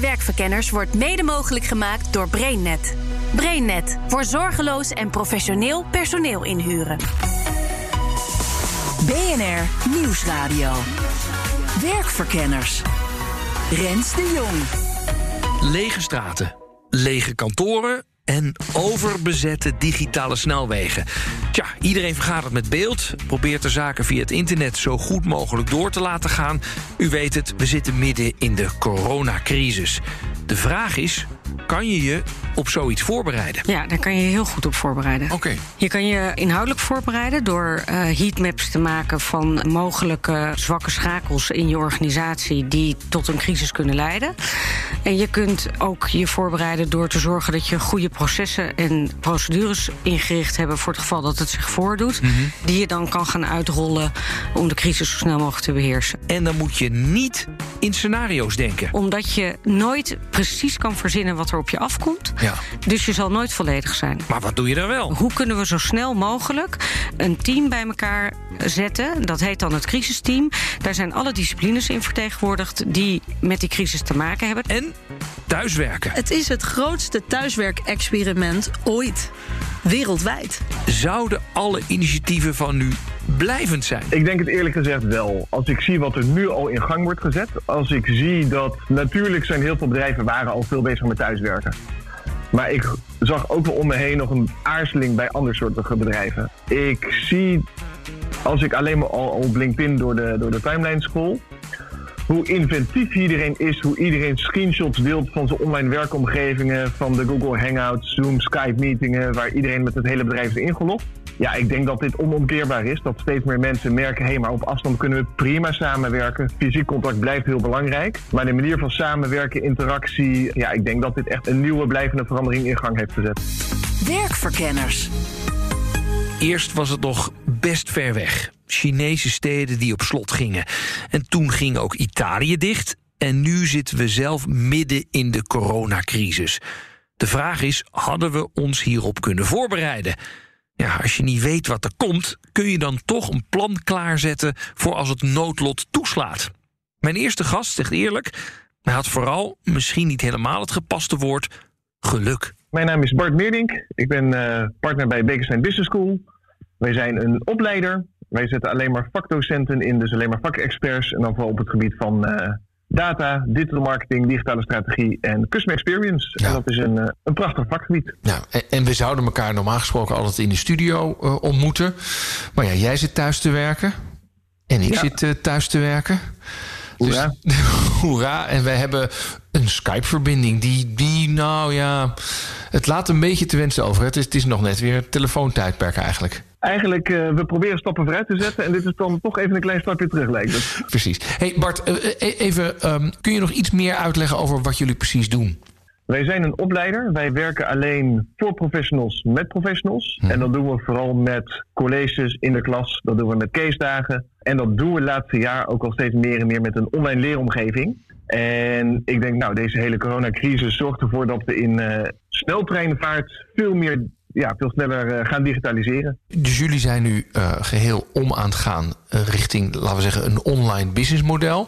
Werkverkenners wordt mede mogelijk gemaakt door BrainNet. BrainNet voor zorgeloos en professioneel personeel inhuren. BNR Nieuwsradio. Werkverkenners. Rens de Jong. Lege straten, lege kantoren en overbezette digitale snelwegen. Tja, iedereen vergadert met beeld, probeert de zaken via het internet zo goed mogelijk door te laten gaan. U weet het, we zitten midden in de coronacrisis. De vraag is: kan je je op zoiets voorbereiden? Ja, daar kan je je heel goed op voorbereiden. Oké. Je kan je inhoudelijk voorbereiden door uh, heatmaps te maken van mogelijke zwakke schakels in je organisatie die tot een crisis kunnen leiden. En je kunt ook je voorbereiden door te zorgen dat je goede processen en procedures ingericht hebben voor het geval dat het zich voordoet. Mhm. Die je dan kan gaan uitrollen om de crisis zo snel mogelijk te beheersen. En dan moet je niet in scenario's denken. Omdat je nooit precies kan verzinnen wat er op je afkomt. Ja. Dus je zal nooit volledig zijn. Maar wat doe je dan wel? Hoe kunnen we zo snel mogelijk een team bij elkaar zetten? Dat heet dan het crisisteam. Daar zijn alle disciplines in vertegenwoordigd die met die crisis te maken hebben. En thuiswerken. Het is het grootste thuiswerkexperiment ooit. Wereldwijd. Zouden alle initiatieven van nu blijvend zijn? Ik denk het eerlijk gezegd wel. Als ik zie wat er nu al in gang wordt gezet. Als ik zie dat natuurlijk zijn heel veel bedrijven waren al veel bezig met thuiswerken. Maar ik zag ook wel om me heen nog een aarzeling bij andersoortige bedrijven. Ik zie, als ik alleen maar al op LinkedIn door de, door de timeline scroll... hoe inventief iedereen is, hoe iedereen screenshots deelt van zijn online werkomgevingen... van de Google Hangouts, Zoom, Skype-meetingen... waar iedereen met het hele bedrijf is ingelogd. Ja, ik denk dat dit onomkeerbaar is. Dat steeds meer mensen merken, hé, hey, maar op afstand kunnen we prima samenwerken. Fysiek contact blijft heel belangrijk. Maar de manier van samenwerken, interactie, ja, ik denk dat dit echt een nieuwe blijvende verandering in gang heeft gezet. Werkverkenners. Eerst was het nog best ver weg. Chinese steden die op slot gingen. En toen ging ook Italië dicht. En nu zitten we zelf midden in de coronacrisis. De vraag is: hadden we ons hierop kunnen voorbereiden? Ja, als je niet weet wat er komt, kun je dan toch een plan klaarzetten voor als het noodlot toeslaat. Mijn eerste gast zegt eerlijk, hij had vooral, misschien niet helemaal het gepaste woord, geluk. Mijn naam is Bart Meerdink. Ik ben uh, partner bij Bekenstein Business School. Wij zijn een opleider. Wij zetten alleen maar vakdocenten in, dus alleen maar vakexperts. En dan vooral op het gebied van uh, data, digital marketing, digitale strategie en customer experience. Ja. En dat is een, uh, een prachtig vakgebied. Nou, en, en, we zouden elkaar normaal gesproken altijd in de studio uh, ontmoeten. Maar ja, jij zit thuis te werken. En ik Ja. zit uh, thuis te werken. Hoera. Dus, hoera. En wij hebben een Skype-verbinding die, die, nou ja... Het laat een beetje te wensen over. Het is, het is nog net weer telefoontijdperk eigenlijk. Eigenlijk, uh, we proberen stappen vooruit te zetten. En dit is dan toch even een klein stapje terug, lijkt het. Precies. hey Bart, uh, even, um, kun je nog iets meer uitleggen over wat jullie precies doen? Wij zijn een opleider. Wij werken alleen voor professionals met professionals. Hm. En dat doen we vooral met colleges in de klas. Dat doen we met case dagen. En dat doen we het laatste jaar ook al steeds meer en meer met een online leeromgeving. En ik denk, nou, deze hele coronacrisis zorgt ervoor dat we in uh, sneltreinvaart veel meer ja, veel sneller uh, gaan digitaliseren. Dus jullie zijn nu uh, geheel om aan het gaan uh, richting, laten we zeggen, een online businessmodel.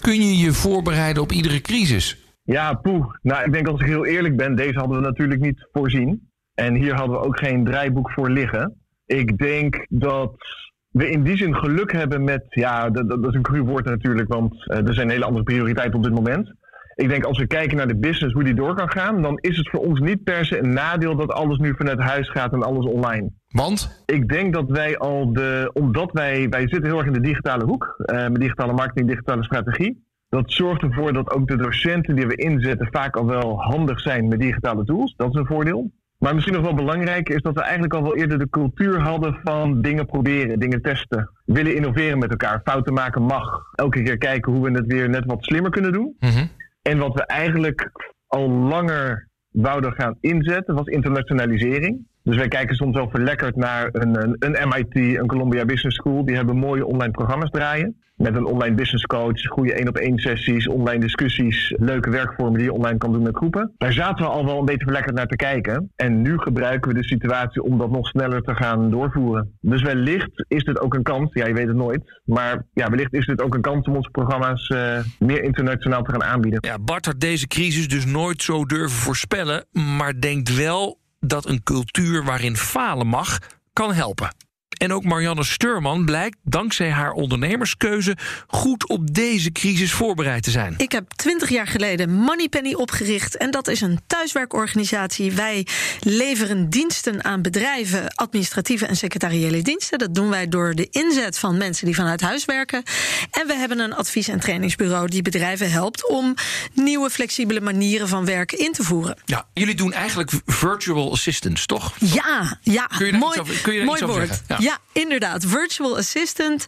Kun je je voorbereiden op iedere crisis? Ja, poeh. Nou, ik denk als ik heel eerlijk ben, deze hadden we natuurlijk niet voorzien. En hier hadden we ook geen draaiboek voor liggen. Ik denk dat we in die zin geluk hebben met, ja, dat, dat is een cru woord natuurlijk, want er zijn hele andere prioriteiten op dit moment. Ik denk als we kijken naar de business, hoe die door kan gaan, dan is het voor ons niet per se een nadeel dat alles nu vanuit huis gaat en alles online. Want? Ik denk dat wij al de, omdat wij, wij zitten heel erg in de digitale hoek, uh, met digitale marketing, digitale strategie. Dat zorgt ervoor dat ook de docenten die we inzetten vaak al wel handig zijn met digitale tools. Dat is een voordeel. Maar misschien nog wel belangrijk is dat we eigenlijk al wel eerder de cultuur hadden van dingen proberen, dingen testen. Willen innoveren met elkaar. Fouten maken mag. Elke keer kijken hoe we het weer net wat slimmer kunnen doen. Mhm. En wat we eigenlijk al langer wouden gaan inzetten, was internationalisering. Dus wij kijken soms wel verlekkerd naar een, een, MIT, een Columbia Business School. Die hebben mooie online programma's draaien. Met een online business coach, goede één op één sessies, online discussies, leuke werkvormen die je online kan doen met groepen. Daar zaten we al wel een beetje verlekkerd naar te kijken. En nu gebruiken we de situatie om dat nog sneller te gaan doorvoeren. Dus wellicht is dit ook een kans, ja je weet het nooit. Maar ja, wellicht is dit ook een kans om onze programma's eh, meer internationaal te gaan aanbieden. Ja, Bart had deze crisis dus nooit zo durven voorspellen, maar denkt wel dat een cultuur waarin falen mag, kan helpen. En ook Marianne Steurman blijkt dankzij haar ondernemerskeuze goed op deze crisis voorbereid te zijn. Ik heb twintig jaar geleden Moneypenny opgericht. En dat is een thuiswerkorganisatie. Wij leveren diensten aan bedrijven, administratieve en secretariële diensten. Dat doen wij door de inzet van mensen die vanuit huis werken. En we hebben een advies- en trainingsbureau die bedrijven helpt om nieuwe flexibele manieren van werken in te voeren. Ja, jullie doen eigenlijk virtual assistants, toch? Ja, ja. Kun je daar mooi, iets over- kun je daar mooi iets over woord. zeggen? Ja. Ja. inderdaad. Virtual assistant.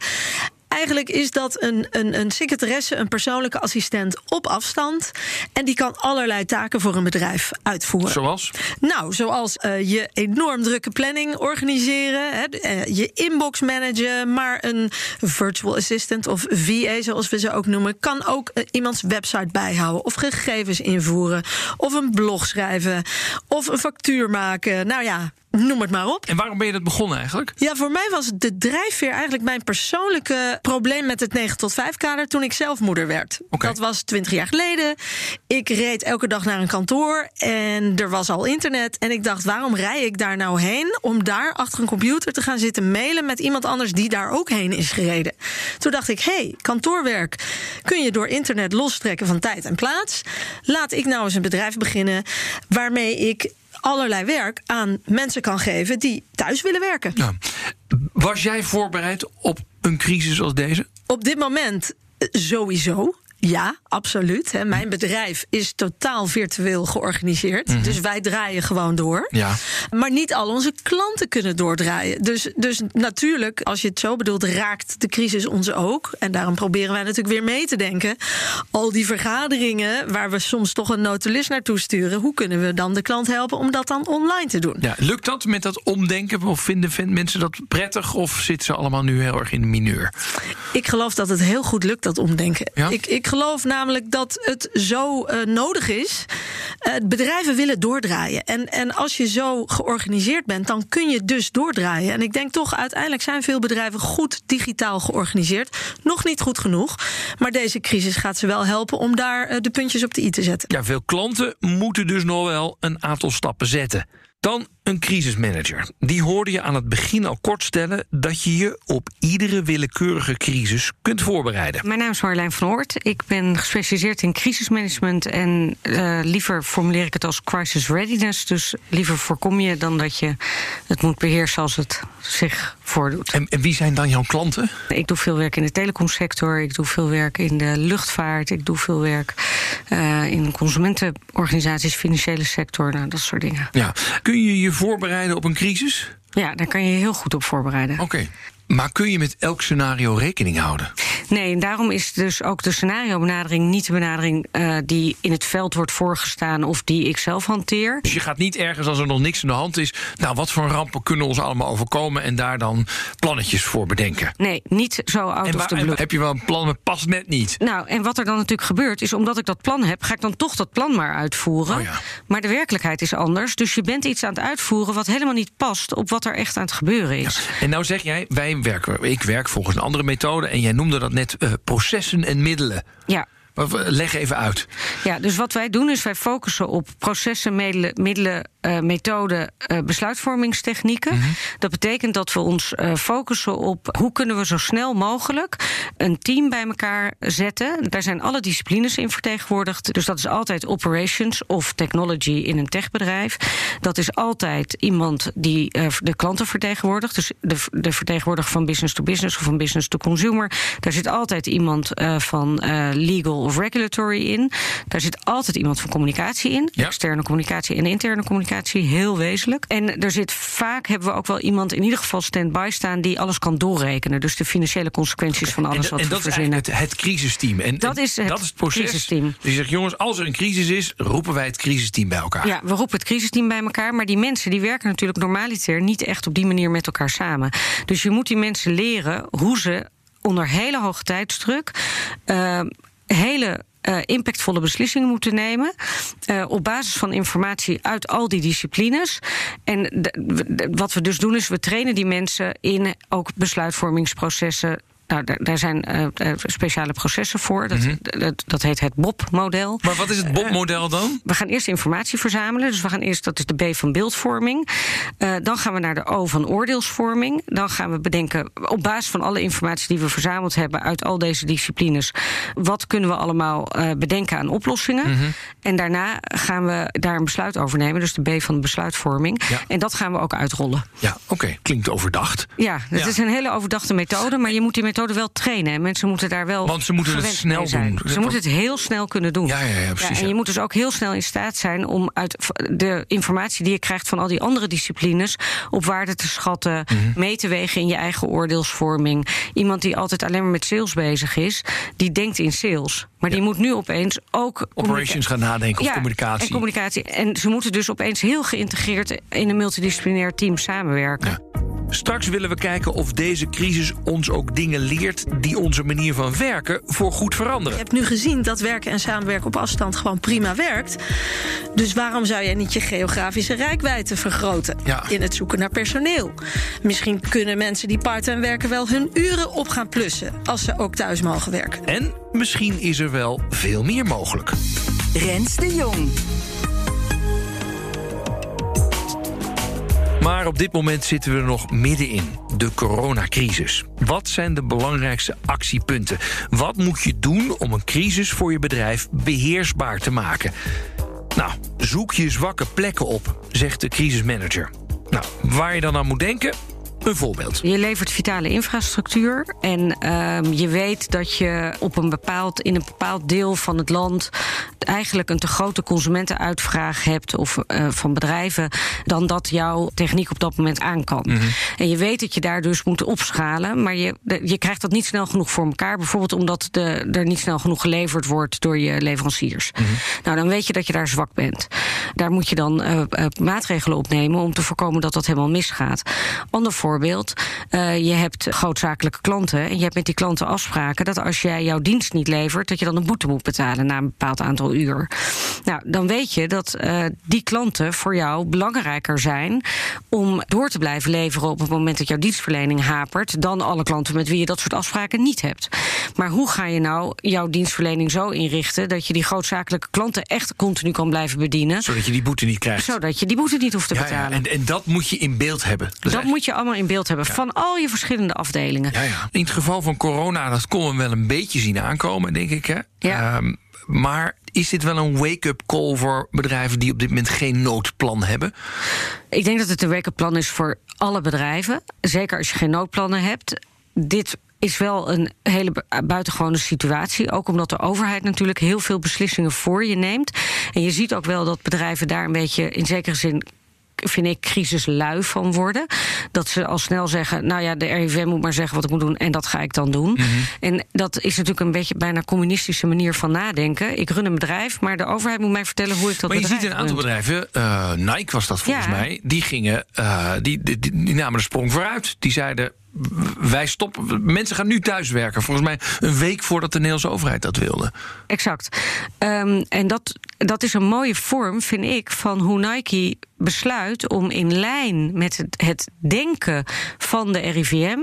Eigenlijk is dat een, een, een secretaresse, een persoonlijke assistent op afstand. En die kan allerlei taken voor een bedrijf uitvoeren. Zoals? Nou, zoals eh, je enorm drukke planning organiseren, hè, eh, je inbox managen. Maar een virtual assistant of VA, zoals we ze ook noemen, kan ook eh, iemands website bijhouden. Of gegevens invoeren. Of een blog schrijven. Of een factuur maken. Nou ja, noem het maar op. En waarom ben je dat begonnen eigenlijk? Ja, voor mij was de drijfveer eigenlijk mijn persoonlijke probleem met het 9 tot 5 kader toen ik zelf moeder werd. Dat was 20 jaar geleden. Ik reed elke dag naar een kantoor en er was al internet. En ik dacht, waarom rij ik daar nou heen om daar achter een computer te gaan zitten mailen met iemand anders die daar ook heen is gereden? Toen dacht ik, hé, hey, kantoorwerk kun je door internet lostrekken van tijd en plaats. Laat ik nou eens een bedrijf beginnen waarmee ik allerlei werk aan mensen kan geven die thuis willen werken. Was jij voorbereid op een crisis als deze? Op dit moment eh, sowieso. Ja, absoluut. Hè. Mijn bedrijf is totaal virtueel georganiseerd. Dus wij draaien gewoon door. Ja. Maar niet al onze klanten kunnen doordraaien. Dus, dus natuurlijk, als je het zo bedoelt, raakt de crisis ons ook. En daarom proberen wij natuurlijk weer mee te denken. Al die vergaderingen waar we soms toch een notulist naartoe sturen. Hoe kunnen we dan de klant helpen om dat dan online te doen? Ja, lukt dat met dat omdenken? Of vinden, vinden mensen dat prettig? Of zitten ze allemaal nu heel erg in de mineur? Ik geloof dat het heel goed lukt, dat omdenken. Ja? Ik, ik geloof namelijk dat het zo eh, nodig is. Eh, bedrijven willen doordraaien. En, en als je zo georganiseerd bent, dan kun je dus doordraaien. En ik denk toch, uiteindelijk zijn veel bedrijven goed digitaal georganiseerd. Nog niet goed genoeg. Maar deze crisis gaat ze wel helpen om daar eh, de puntjes op de i te zetten. Ja, veel klanten moeten dus nog wel een aantal stappen zetten. Dan een crisismanager. Die hoorde je aan het begin al kort stellen dat je je op iedere willekeurige crisis kunt voorbereiden. Mijn naam is Marjolein van Oort. Ik ben gespecialiseerd in crisismanagement. En eh, liever formuleer ik het als crisis readiness. Dus liever voorkom je dan dat je het moet beheersen als het zich voordoet. En, en wie zijn dan jouw klanten? Ik doe veel werk in de telecomsector. Ik doe veel werk in de luchtvaart. Ik doe veel werk eh, in consumentenorganisaties, financiële sector. Nou, dat soort dingen. Ja. Kun je je voorbereiden op een crisis? Ja, daar kan je je heel goed op voorbereiden. Oké. Maar kun je met elk scenario rekening houden? Nee, en daarom is dus ook de scenario-benadering niet de benadering eh, die in het veld wordt voorgestaan of die ik zelf hanteer. Dus je gaat niet ergens als er nog niks aan de hand is. Nou, wat voor rampen kunnen ons allemaal overkomen? En daar dan plannetjes voor bedenken. Nee, niet zo out En, of the blue. heb je wel een plan, maar past net niet. Nou, en wat er dan natuurlijk gebeurt, is omdat ik dat plan heb, ga ik dan toch dat plan maar uitvoeren. Oh ja. Maar de werkelijkheid is anders. Dus je bent iets aan het uitvoeren wat helemaal niet past op wat er echt aan het gebeuren is. En nou zeg jij, wij ik werk volgens een andere methode. En jij noemde dat net eh, processen en middelen. Ja. Leg even uit. Ja, dus wat wij doen is wij focussen op processen, middelen, middelen eh, methoden, eh, besluitvormingstechnieken. Dat betekent dat we ons eh, focussen op hoe kunnen we zo snel mogelijk een team bij elkaar zetten. Daar zijn alle disciplines in vertegenwoordigd. Dus dat is altijd operations of technology in een techbedrijf. Dat is altijd iemand die de klanten vertegenwoordigt. Dus de, de vertegenwoordiger van business to business of van business to consumer. Daar zit altijd iemand van legal of regulatory in. Daar zit altijd iemand van communicatie in. Ja. Externe communicatie en interne communicatie. heel wezenlijk. En er zit vaak, hebben we ook wel iemand in ieder geval stand-by staan... die alles kan doorrekenen. Dus de financiële consequenties van alles en, wat en we dat is verzinnen. eigenlijk het, het crisisteam. En, Dat en is het dat is het proces. crisisteam. Dus je zegt, jongens, als er een crisis is, roepen wij het crisisteam bij elkaar. Ja, we roepen het crisisteam bij elkaar. Maar die mensen die werken natuurlijk normaliter niet echt op die manier met elkaar samen. Dus je moet die mensen leren hoe ze onder hele hoge tijdsdruk. eh, hele eh, impactvolle beslissingen moeten nemen. eh, op basis van informatie uit al die disciplines. En wat we dus doen is we trainen die mensen in ook besluitvormingsprocessen. Nou, daar, zijn eh, eh, speciale processen voor. Dat, dat, dat heet het BOP-model. Maar wat is het BOP-model dan? We gaan eerst informatie verzamelen. Dus we gaan eerst, dat is de B van beeldvorming. Eh, dan gaan we naar de O van oordeelsvorming. Dan gaan we bedenken, op basis van alle informatie die we verzameld hebben uit al deze disciplines, wat kunnen we allemaal eh, bedenken aan oplossingen. Mhm. En daarna gaan we daar een besluit over nemen. Dus de B van de besluitvorming. Ja. En dat gaan we ook uitrollen. Ja, oké. Klinkt overdacht. Ja, het Ja. is een hele overdachte methode, maar je moet die methode wel trainen. En mensen moeten daar wel. Want ze moeten het snel doen. Ze moeten het heel snel kunnen doen. Ja, ja, ja, precies, en je moet dus ook heel snel in staat zijn om uit de informatie die je krijgt van al die andere disciplines op waarde te schatten, Mhm. mee te wegen in je eigen oordeelsvorming. Iemand die altijd alleen maar met sales bezig is, die denkt in sales. Maar die moet nu opeens ook. Operations gaan nadenken of Ja, communicatie. En communicatie. En ze moeten dus opeens heel geïntegreerd in een multidisciplinair team samenwerken. Straks willen we kijken of deze crisis ons ook dingen leert die onze manier van werken voor goed veranderen. Je hebt nu gezien dat werken en samenwerken op afstand gewoon prima werkt. Dus waarom zou jij niet je geografische rijkwijde vergroten Ja. in het zoeken naar personeel? Misschien kunnen mensen die parttime werken wel hun uren op gaan plussen als ze ook thuis mogen werken. En misschien is er wel veel meer mogelijk. Rens de Jong. Maar op dit moment zitten we er nog middenin. De coronacrisis. Wat zijn de belangrijkste actiepunten? Wat moet je doen om een crisis voor je bedrijf beheersbaar te maken? Nou, zoek je zwakke plekken op, zegt de crisismanager. Nou, waar je dan aan moet denken? Een voorbeeld. Je levert vitale infrastructuur en ehm, je weet dat je op een bepaald, in een bepaald deel van het land eigenlijk een te grote consumentenuitvraag hebt of eh, van bedrijven dan dat jouw techniek op dat moment aan kan. En je weet dat je daar dus moet opschalen, maar je, je krijgt dat niet snel genoeg voor elkaar, bijvoorbeeld omdat de, er niet snel genoeg geleverd wordt door je leveranciers. Nou, dan weet je dat je daar zwak bent. Daar moet je dan eh, eh, maatregelen op nemen om te voorkomen dat dat helemaal misgaat. Ander voorbeeld, eh, je hebt grootzakelijke klanten en je hebt met die klanten afspraken dat als jij jouw dienst niet levert, dat je dan een boete moet betalen na een bepaald aantal uur. Nou, dan weet je dat eh, die klanten voor jou belangrijker zijn om door te blijven leveren op het moment dat jouw dienstverlening hapert, dan alle klanten met wie je dat soort afspraken niet hebt. Maar hoe ga je nou jouw dienstverlening zo inrichten dat je die grootzakelijke klanten echt continu kan blijven bedienen? Zodat je die boete niet krijgt. Zodat je die boete niet hoeft te Ja, ja, betalen. en, en dat moet je in beeld hebben. Dat dat moet je allemaal in beeld hebben van al je verschillende afdelingen. Ja, ja. In het geval van corona, dat kon we wel een beetje zien aankomen, denk ik. Hè? Ja. Ehm, maar is dit wel een wake-up call voor bedrijven die op dit moment geen noodplan hebben? Ik denk dat het een wake-up plan is voor alle bedrijven. Zeker als je geen noodplannen hebt. Dit is wel een hele bu- buitengewone situatie. Ook omdat de overheid natuurlijk heel veel beslissingen voor je neemt. En je ziet ook wel dat bedrijven daar een beetje in zekere zin vind ik, crisislui van worden. Dat ze al snel zeggen, nou ja, de RIVM moet maar zeggen wat ik moet doen... en dat ga ik dan doen. Mhm. En dat is natuurlijk een beetje bijna communistische manier van nadenken. Ik run een bedrijf, maar de overheid moet mij vertellen hoe ik dat Maar je ziet een aantal bedrijven, eh, Nike was dat volgens Ja. mij, die gingen, eh, die, die, die, die namen de sprong vooruit. Die zeiden, wij stoppen, mensen gaan nu thuiswerken. Volgens mij een week voordat de Nederlandse overheid dat wilde. Exact. Ehm, en dat, dat is een mooie vorm, vind ik, van hoe Nike besluit om in lijn met het, het denken van de RIVM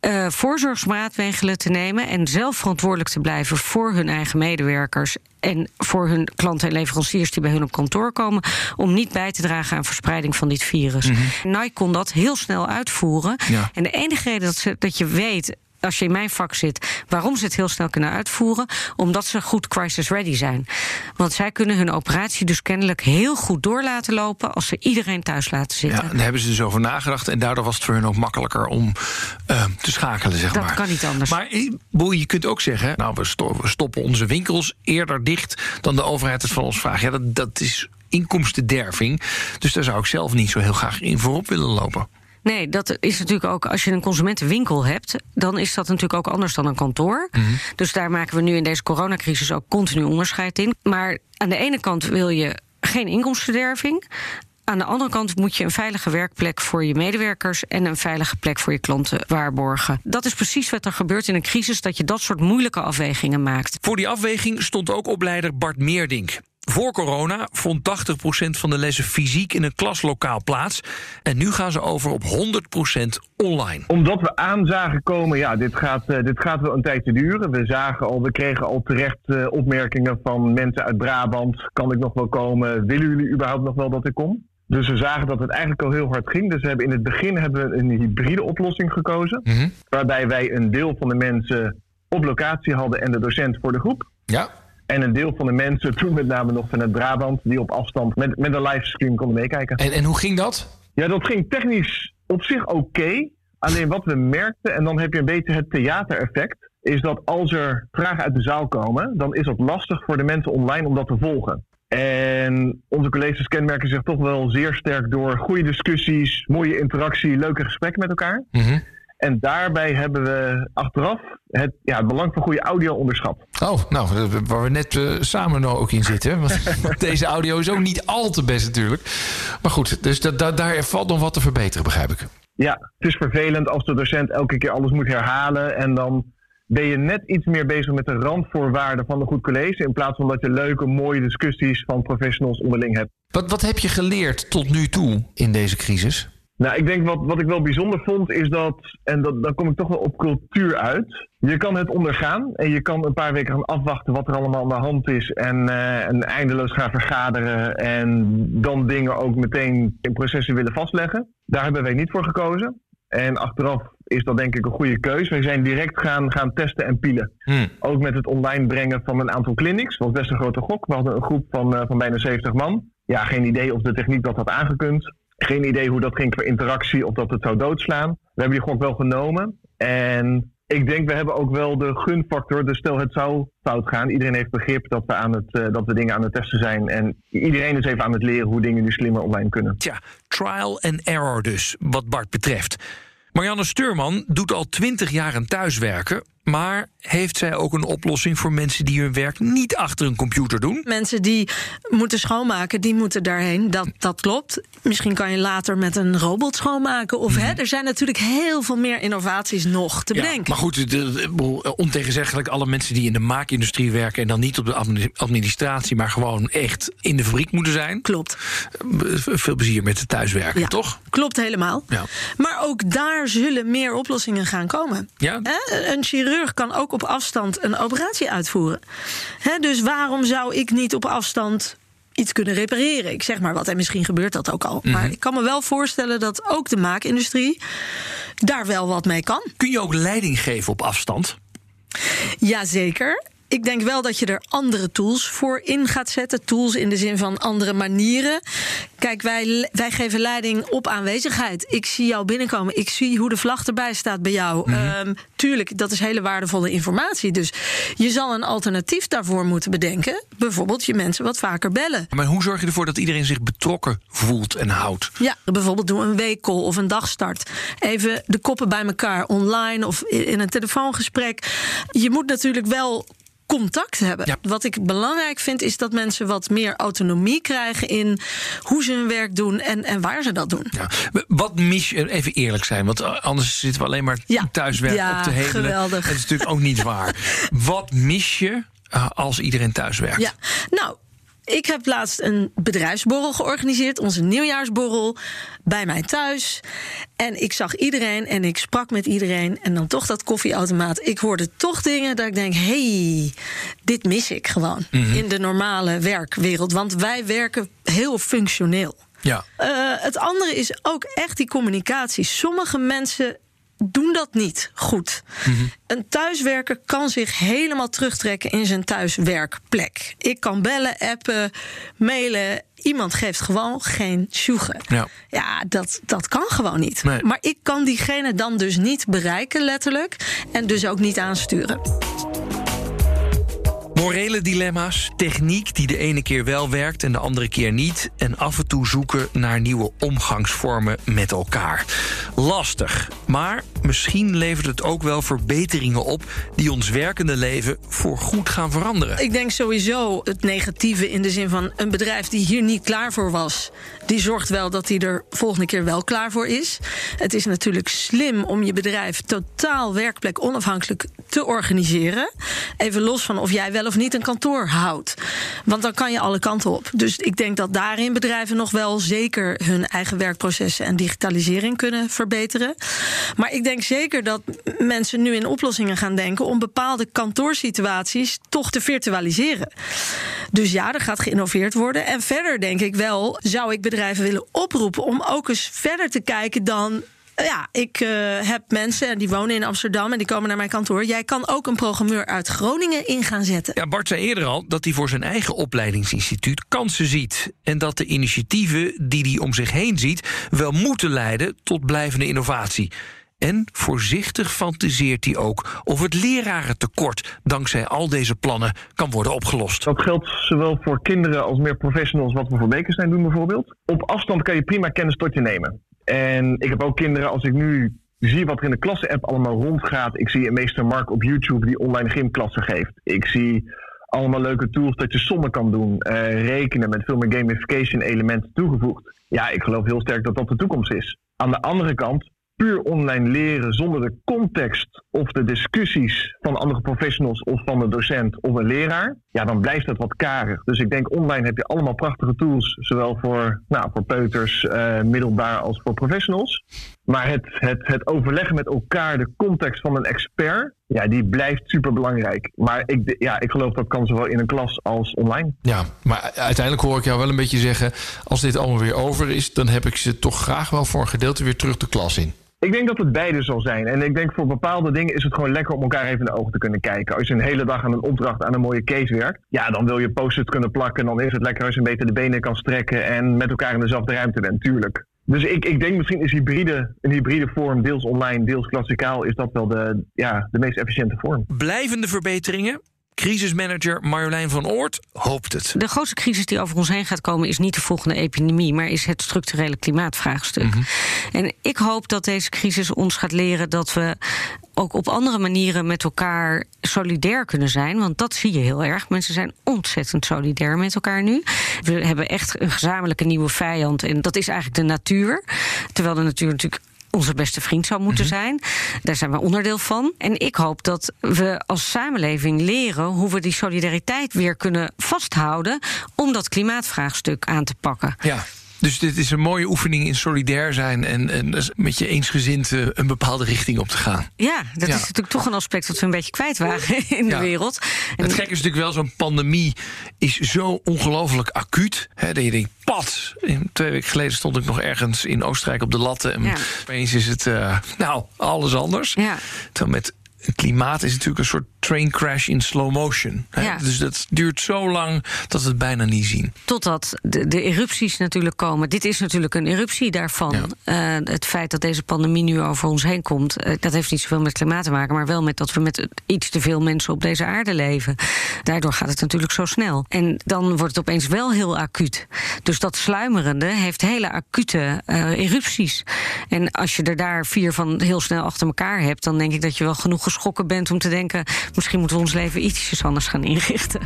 eh, voorzorgsmaatregelen te nemen en zelf verantwoordelijk te blijven voor hun eigen medewerkers en voor hun klanten en leveranciers die bij hun op kantoor komen, om niet bij te dragen aan verspreiding van dit virus. Nike kon dat heel snel uitvoeren. Ja. En de enige reden dat, ze, dat je weet als je in mijn vak zit, waarom ze het heel snel kunnen uitvoeren, omdat ze goed crisis ready zijn. Want zij kunnen hun operatie dus kennelijk heel goed door laten lopen als ze iedereen thuis laten Ja, zitten. daar hebben ze dus over nagedacht. En daardoor was het voor hun ook makkelijker om eh, te schakelen, zeg Dat maar. kan niet anders. Maar eh, je kunt ook zeggen... nou, we stoppen onze winkels eerder dicht... dan de overheid het van ons vraagt. Ja, dat, dat is inkomstenderving. Dus daar zou ik zelf niet zo heel graag in voorop willen lopen. Nee, dat is natuurlijk ook als je een consumentenwinkel hebt, dan is dat natuurlijk ook anders dan een kantoor. Dus daar maken we nu in deze coronacrisis ook continu onderscheid in. Maar aan de ene kant wil je geen inkomstenderving. Aan de andere kant moet je een veilige werkplek voor je medewerkers en een veilige plek voor je klanten waarborgen. Dat is precies wat er gebeurt in een crisis, dat je dat soort moeilijke afwegingen maakt. Voor die afweging stond ook opleider Bart Meerdink. Voor corona vond 80% van de lessen fysiek in een klaslokaal plaats. En nu gaan ze over op 100% online. Omdat we aan zagen komen, ja, dit gaat, eh, dit gaat wel een tijdje duren. We, zagen al, we kregen al terecht eh, opmerkingen van mensen uit Brabant. Kan ik nog wel komen? Willen jullie überhaupt nog wel dat ik kom? Dus we zagen dat het eigenlijk al heel hard ging. Dus we hebben in het begin hebben we een hybride oplossing gekozen. Waarbij wij een deel van de mensen op locatie hadden en de docent voor de groep. Ja. En een deel van de mensen, toen met name nog vanuit Brabant, die op afstand met, met een livestream konden meekijken. En, en hoe ging dat? Ja, dat ging technisch op zich oké. Alleen wat we merkten, en dan heb je een beetje het theatereffect, is dat als er vragen uit de zaal komen, dan is het lastig voor de mensen online om dat te volgen. En onze colleges kenmerken zich toch wel zeer sterk door goede discussies, mooie interactie, leuke gesprekken met elkaar. Mhm. En daarbij hebben we achteraf het, ja, het belang van goede audio onderschat. Oh, nou, waar we net eh, samen nou ook in zitten. Want want deze audio is ook niet al te best natuurlijk. Maar goed, dus da- da- daar valt nog wat te verbeteren, begrijp ik. Ja, het is vervelend als de docent elke keer alles moet herhalen. En dan ben je net iets meer bezig met de randvoorwaarden van een goed college. In plaats van dat je leuke, mooie discussies van professionals onderling hebt. Wat, wat heb je geleerd tot nu toe in deze crisis? Nou, ik denk wat, wat ik wel bijzonder vond is dat, en dat, dan kom ik toch wel op cultuur uit. Je kan het ondergaan en je kan een paar weken gaan afwachten wat er allemaal aan de hand is. En, eh, en eindeloos gaan vergaderen en dan dingen ook meteen in processen willen vastleggen. Daar hebben wij niet voor gekozen. En achteraf is dat denk ik een goede keuze. We zijn direct gaan, gaan testen en pielen. Hmm. Ook met het online brengen van een aantal clinics. Dat was best een grote gok. We hadden een groep van, eh, van bijna 70 man. Ja, geen idee of de techniek dat had aangekund. Geen idee hoe dat ging qua interactie of dat het zou doodslaan. We hebben die gok wel genomen. En ik denk, we hebben ook wel de gunfactor. Dus stel het zou fout gaan. Iedereen heeft begrip dat we, aan het, eh, dat we dingen aan het testen zijn. En iedereen is even aan het leren hoe dingen nu slimmer online kunnen. Tja, trial and error dus, wat Bart betreft. Marianne Steurman doet al twintig jaar aan thuiswerken. Maar heeft zij ook een oplossing voor mensen die hun werk niet achter een computer doen? Mensen die moeten schoonmaken, die moeten daarheen. Dat, dat klopt. Misschien kan je later met een robot schoonmaken. Of, hè, er zijn natuurlijk heel veel meer innovaties nog te Mhm. Ja, bedenken. maar goed, ontegenzeggelijk alle mensen die in de maakindustrie werken... en dan niet op de admi- administratie, maar gewoon echt in de fabriek moeten zijn. Klopt. Eh, Veel plezier met het thuiswerken, Ja, toch? Klopt helemaal. Ja. Maar ook daar zullen meer oplossingen gaan komen. Ja? Hè, Een chirurg kan ook op afstand een operatie uitvoeren. Dus waarom zou ik niet op afstand iets kunnen repareren? Ik zeg maar wat, en misschien gebeurt dat ook al. Mhm. Maar ik kan me wel voorstellen dat ook de maakindustrie daar wel wat mee kan. Kun je ook leiding geven op afstand? Jazeker. Ik denk wel dat je er andere tools voor in gaat zetten. Tools in de zin van andere manieren. Kijk, wij, wij geven leiding op aanwezigheid. Ik zie jou binnenkomen. Ik zie hoe de vlag erbij staat bij jou. Ehm, tuurlijk, dat is hele waardevolle informatie. Dus je zal een alternatief daarvoor moeten bedenken. Bijvoorbeeld je mensen wat vaker bellen. Maar hoe zorg je ervoor dat iedereen zich betrokken voelt en houdt? Ja, bijvoorbeeld doe een weekcall of een dagstart. Even de koppen bij elkaar online of in een telefoongesprek. Je moet natuurlijk wel contact hebben. Ja. Wat ik belangrijk vind is dat mensen wat meer autonomie krijgen in hoe ze hun werk doen en, en waar ze dat doen. Ja. Wat mis je, even eerlijk zijn, want anders zitten we alleen maar Ja. thuiswerk op te hemelen. geweldig. Dat is natuurlijk ook niet waar. Wat mis je eh, als iedereen thuiswerkt? Ja, nou. Ik heb laatst een bedrijfsborrel georganiseerd, onze nieuwjaarsborrel, bij mij thuis. En ik zag iedereen en ik sprak met iedereen. En dan toch dat koffieautomaat. Ik hoorde toch dingen dat ik denk: hey, dit mis ik gewoon in de normale werkwereld. Want wij werken heel functioneel. Ja. Eh, het andere is ook echt die communicatie. Sommige mensen doen dat niet goed. Een thuiswerker kan zich helemaal terugtrekken in zijn thuiswerkplek. Ik kan bellen, appen, mailen. Iemand geeft gewoon geen sjoegen. Ja. Ja, dat, dat kan gewoon niet. Nee. Maar ik kan diegene dan dus niet bereiken, letterlijk. En dus ook niet aansturen. Morele dilemma's, techniek die de ene keer wel werkt en de andere keer niet. En af en toe zoeken naar nieuwe omgangsvormen met elkaar. Lastig, maar misschien levert het ook wel verbeteringen op die ons werkende leven voor goed gaan veranderen. Ik denk sowieso het negatieve in de zin van een bedrijf die hier niet klaar voor was, die zorgt wel dat hij er volgende keer wel klaar voor is. Het is natuurlijk slim om je bedrijf totaal werkplek onafhankelijk te organiseren. Even los van of jij wel of niet een kantoor houdt. Want dan kan je alle kanten op. Dus ik denk dat daarin bedrijven nog wel zeker hun eigen werkprocessen en digitalisering kunnen verbeteren. Maar ik denk zeker dat mensen nu in oplossingen gaan denken om bepaalde kantoorsituaties toch te virtualiseren. Dus ja, er gaat geïnnoveerd worden. En verder denk ik wel, zou ik bedrijven willen oproepen om ook eens verder te kijken dan ja, ik uh, heb mensen die wonen in Amsterdam en die komen naar mijn kantoor. Jij kan ook een programmeur uit Groningen in gaan zetten. Ja, Bart zei eerder al dat hij voor zijn eigen opleidingsinstituut kansen ziet. En dat de initiatieven die hij om zich heen ziet wel moeten leiden tot blijvende innovatie. En voorzichtig fantaseert hij ook of het lerarentekort dankzij al deze plannen kan worden opgelost. Dat geldt zowel voor kinderen als meer professionals, wat we voor Bekenstein doen bijvoorbeeld. Op afstand kan je prima kennis tot je nemen. En ik heb ook kinderen, als ik nu zie wat er in de klasse-app allemaal rondgaat. Ik zie een meester Mark op YouTube die online gymklassen geeft. Ik zie allemaal leuke tools dat je sommen kan doen. Uh, rekenen met veel meer gamification elementen toegevoegd. Ja, ik geloof heel sterk dat dat de toekomst is. Aan de andere kant puur online leren zonder de context of de discussies van andere professionals of van de docent of een leraar, ja, dan blijft het wat karig. Dus ik denk online heb je allemaal prachtige tools, zowel voor, nou, voor peuters, uh, middelbaar als voor professionals. Maar het, het, het overleggen met elkaar, de context van een expert, ja, die blijft super belangrijk. Maar ik, ja, ik geloof dat kan zowel in een klas als online. Ja, maar uiteindelijk hoor ik jou wel een beetje zeggen: als dit allemaal weer over is, dan heb ik ze toch graag wel voor een gedeelte weer terug de klas in. Ik denk dat het beide zal zijn. En ik denk voor bepaalde dingen is het gewoon lekker om elkaar even in de ogen te kunnen kijken. Als je een hele dag aan een opdracht, aan een mooie case werkt, ja, dan wil je post-it kunnen plakken. Dan is het lekker als je een beetje de benen kan strekken en met elkaar in dezelfde ruimte bent, tuurlijk. Dus ik, ik denk misschien is hybride, een hybride vorm, deels online, deels klassikaal, is dat wel de, ja, de meest efficiënte vorm. Blijvende verbeteringen? Crisismanager Marjolein van Oort hoopt het. De grootste crisis die over ons heen gaat komen is niet de volgende epidemie, maar is het structurele klimaatvraagstuk. Mm -hmm. En ik hoop dat deze crisis ons gaat leren dat we ook op andere manieren met elkaar solidair kunnen zijn. Want dat zie je heel erg. Mensen zijn ontzettend solidair met elkaar nu. We hebben echt een gezamenlijke nieuwe vijand. En dat is eigenlijk de natuur. Terwijl de natuur natuurlijk onze beste vriend zou moeten zijn. Daar zijn we onderdeel van. En ik hoop dat we als samenleving leren hoe we die solidariteit weer kunnen vasthouden om dat klimaatvraagstuk aan te pakken. Ja. Dus dit is een mooie oefening in solidair zijn en, en met je eensgezind een bepaalde richting op te gaan. Ja, dat ja. is natuurlijk toch een aspect dat we een beetje kwijt waren in de ja. wereld. En het gekke is natuurlijk wel, zo'n pandemie is zo ongelooflijk acuut. Hè, dat je denkt, pad. Twee weken geleden stond ik nog ergens in Oostenrijk op de latten. En ja. opeens is het, uh, nou, alles anders. Ja. Terwijl met klimaat is natuurlijk een soort train crash in slow motion. Ja. Dus dat duurt zo lang dat we het bijna niet zien. Totdat de, de erupties natuurlijk komen. Dit is natuurlijk een eruptie daarvan. Ja. Uh, het feit dat deze pandemie nu over ons heen komt, uh, dat heeft niet zoveel met klimaat te maken, maar wel met dat we met iets te veel mensen op deze aarde leven. Daardoor gaat het natuurlijk zo snel. En dan wordt het opeens wel heel acuut. Dus dat sluimerende heeft hele acute uh, erupties. En als je er daar vier van heel snel achter elkaar hebt, dan denk ik dat je wel genoeg geschrokken bent om te denken: misschien moeten we ons leven ietsjes anders gaan inrichten.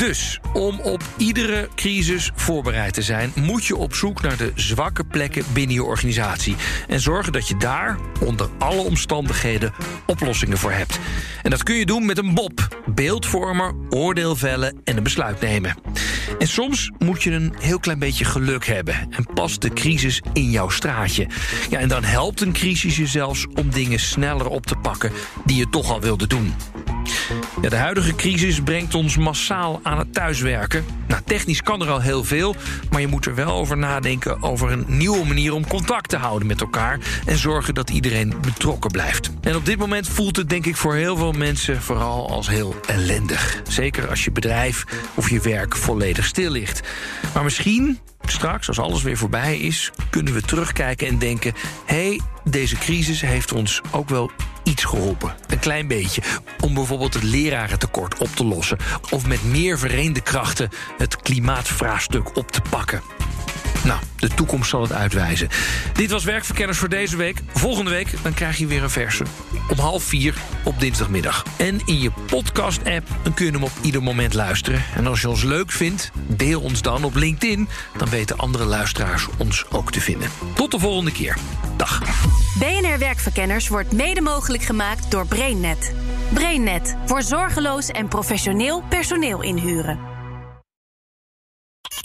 Dus om op iedere crisis voorbereid te zijn, moet je op zoek naar de zwakke plekken binnen je organisatie. En zorgen dat je daar onder alle omstandigheden oplossingen voor hebt. En dat kun je doen met een BOP: beeldvormer, oordeel vellen en een besluit nemen. En soms moet je een heel klein beetje geluk hebben en past de crisis in jouw straatje. Ja, en dan helpt een crisis je zelfs om dingen sneller op te pakken die je toch al wilde doen. Ja, de huidige crisis brengt ons massaal aan het thuiswerken. Nou, technisch kan er al heel veel, maar je moet er wel over nadenken over een nieuwe manier om contact te houden met elkaar en zorgen dat iedereen betrokken blijft. En op dit moment voelt het denk ik voor heel veel mensen vooral als heel ellendig. Zeker als je bedrijf of je werk volledig stil ligt. Maar misschien straks, als alles weer voorbij is, kunnen we terugkijken en denken: hé, hey, deze crisis heeft ons ook wel iets geholpen. Een klein beetje. Om bijvoorbeeld het lerarentekort op te lossen. Of met meer vereende krachten het klimaatvraagstuk op te pakken. Nou, de toekomst zal het uitwijzen. Dit was Werkverkenners voor deze week. Volgende week dan krijg je weer een verse. Om half vier op dinsdagmiddag. En in je podcast-app kun je hem op ieder moment luisteren. En als je ons leuk vindt, deel ons dan op LinkedIn. Dan weten andere luisteraars ons ook te vinden. Tot de volgende keer. Dag. BNR Werkverkenners wordt mede mogelijk gemaakt door BrainNet. BrainNet voor zorgeloos en professioneel personeel inhuren.